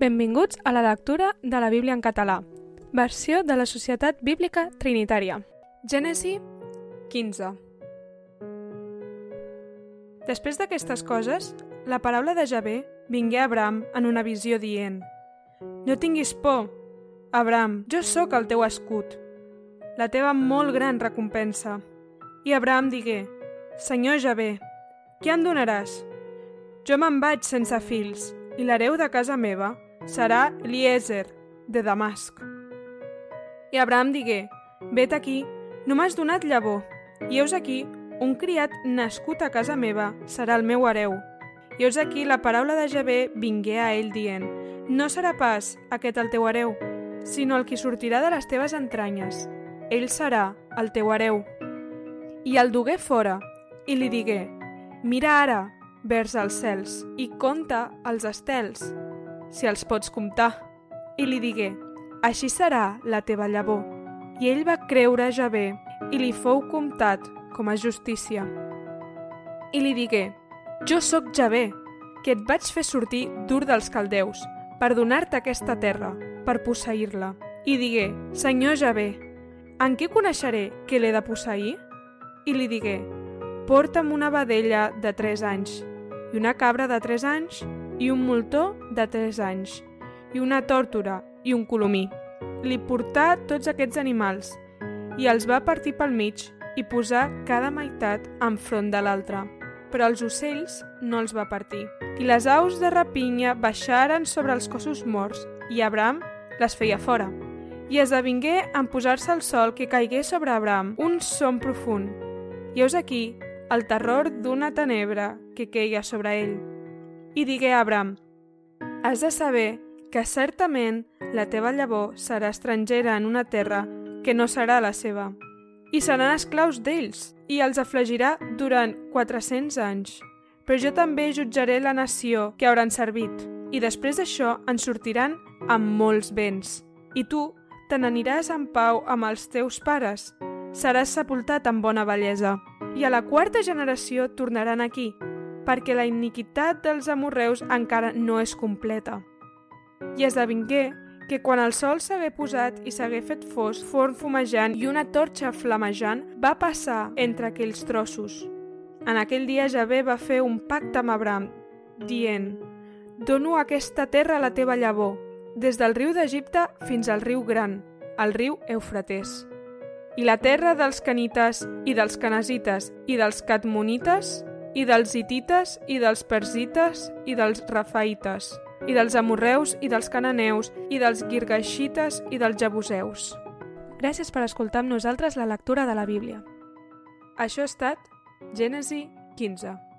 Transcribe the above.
Benvinguts a la lectura de la Bíblia en català, versió de la Societat Bíblica Trinitària. Gènesi 15 Després d'aquestes coses, la paraula de Javé vingué a Abram en una visió dient No tinguis por, Abram, jo sóc el teu escut, la teva molt gran recompensa. I Abram digué Senyor Javé, què em donaràs? Jo me'n vaig sense fills, i l'hereu de casa meva serà Eliezer, de Damasc. I Abraham digué, vet aquí, no m'has donat llavor, i heus aquí, un criat nascut a casa meva serà el meu hereu. I heus aquí la paraula de Javé vingué a ell dient, no serà pas aquest el teu hereu, sinó el qui sortirà de les teves entranyes. Ell serà el teu hereu. I el dugué fora, i li digué, mira ara, vers els cels i conta els estels, si els pots comptar. I li digué, així serà la teva llavor. I ell va creure a Javé i li fou comptat com a justícia. I li digué, jo sóc Javé, que et vaig fer sortir dur dels caldeus, per donar-te aquesta terra, per posseir-la. I digué, Senyor Javé, en què coneixeré que l'he de posseir? I li digué, porta'm una vedella de tres anys i una cabra de 3 anys, i un moltó de 3 anys, i una tòrtora i un colomí. Li portà tots aquests animals i els va partir pel mig i posar cada meitat enfront de l'altra. Però els ocells no els va partir. I les aus de rapinya baixaren sobre els cossos morts i Abraham les feia fora. I esdevingué en posar-se el sol que caigué sobre Abraham un son profund. I heus aquí el terror d'una tenebra que queia sobre ell. I digué a Abram, Has de saber que certament la teva llavor serà estrangera en una terra que no serà la seva, i seran esclaus d'ells, i els afligirà durant 400 anys. Però jo també jutjaré la nació que hauran servit, i després d'això en sortiran amb molts béns. I tu te n'aniràs en pau amb els teus pares, seràs sepultat amb bona bellesa i a la quarta generació tornaran aquí, perquè la iniquitat dels amorreus encara no és completa. I esdevingué que quan el sol s'hagué posat i s'hagué fet fos, forn fumejant i una torxa flamejant va passar entre aquells trossos. En aquell dia Javé va fer un pacte amb Abraham, dient «Dono aquesta terra a la teva llavor, des del riu d'Egipte fins al riu Gran, al riu Eufratés» i la terra dels canites, i dels canasites, i dels catmonites, i dels hitites, i dels persites, i dels rafaites, i dels amorreus, i dels cananeus, i dels girgaxites, i dels jabuseus. Gràcies per escoltar amb nosaltres la lectura de la Bíblia. Això ha estat Gènesi 15.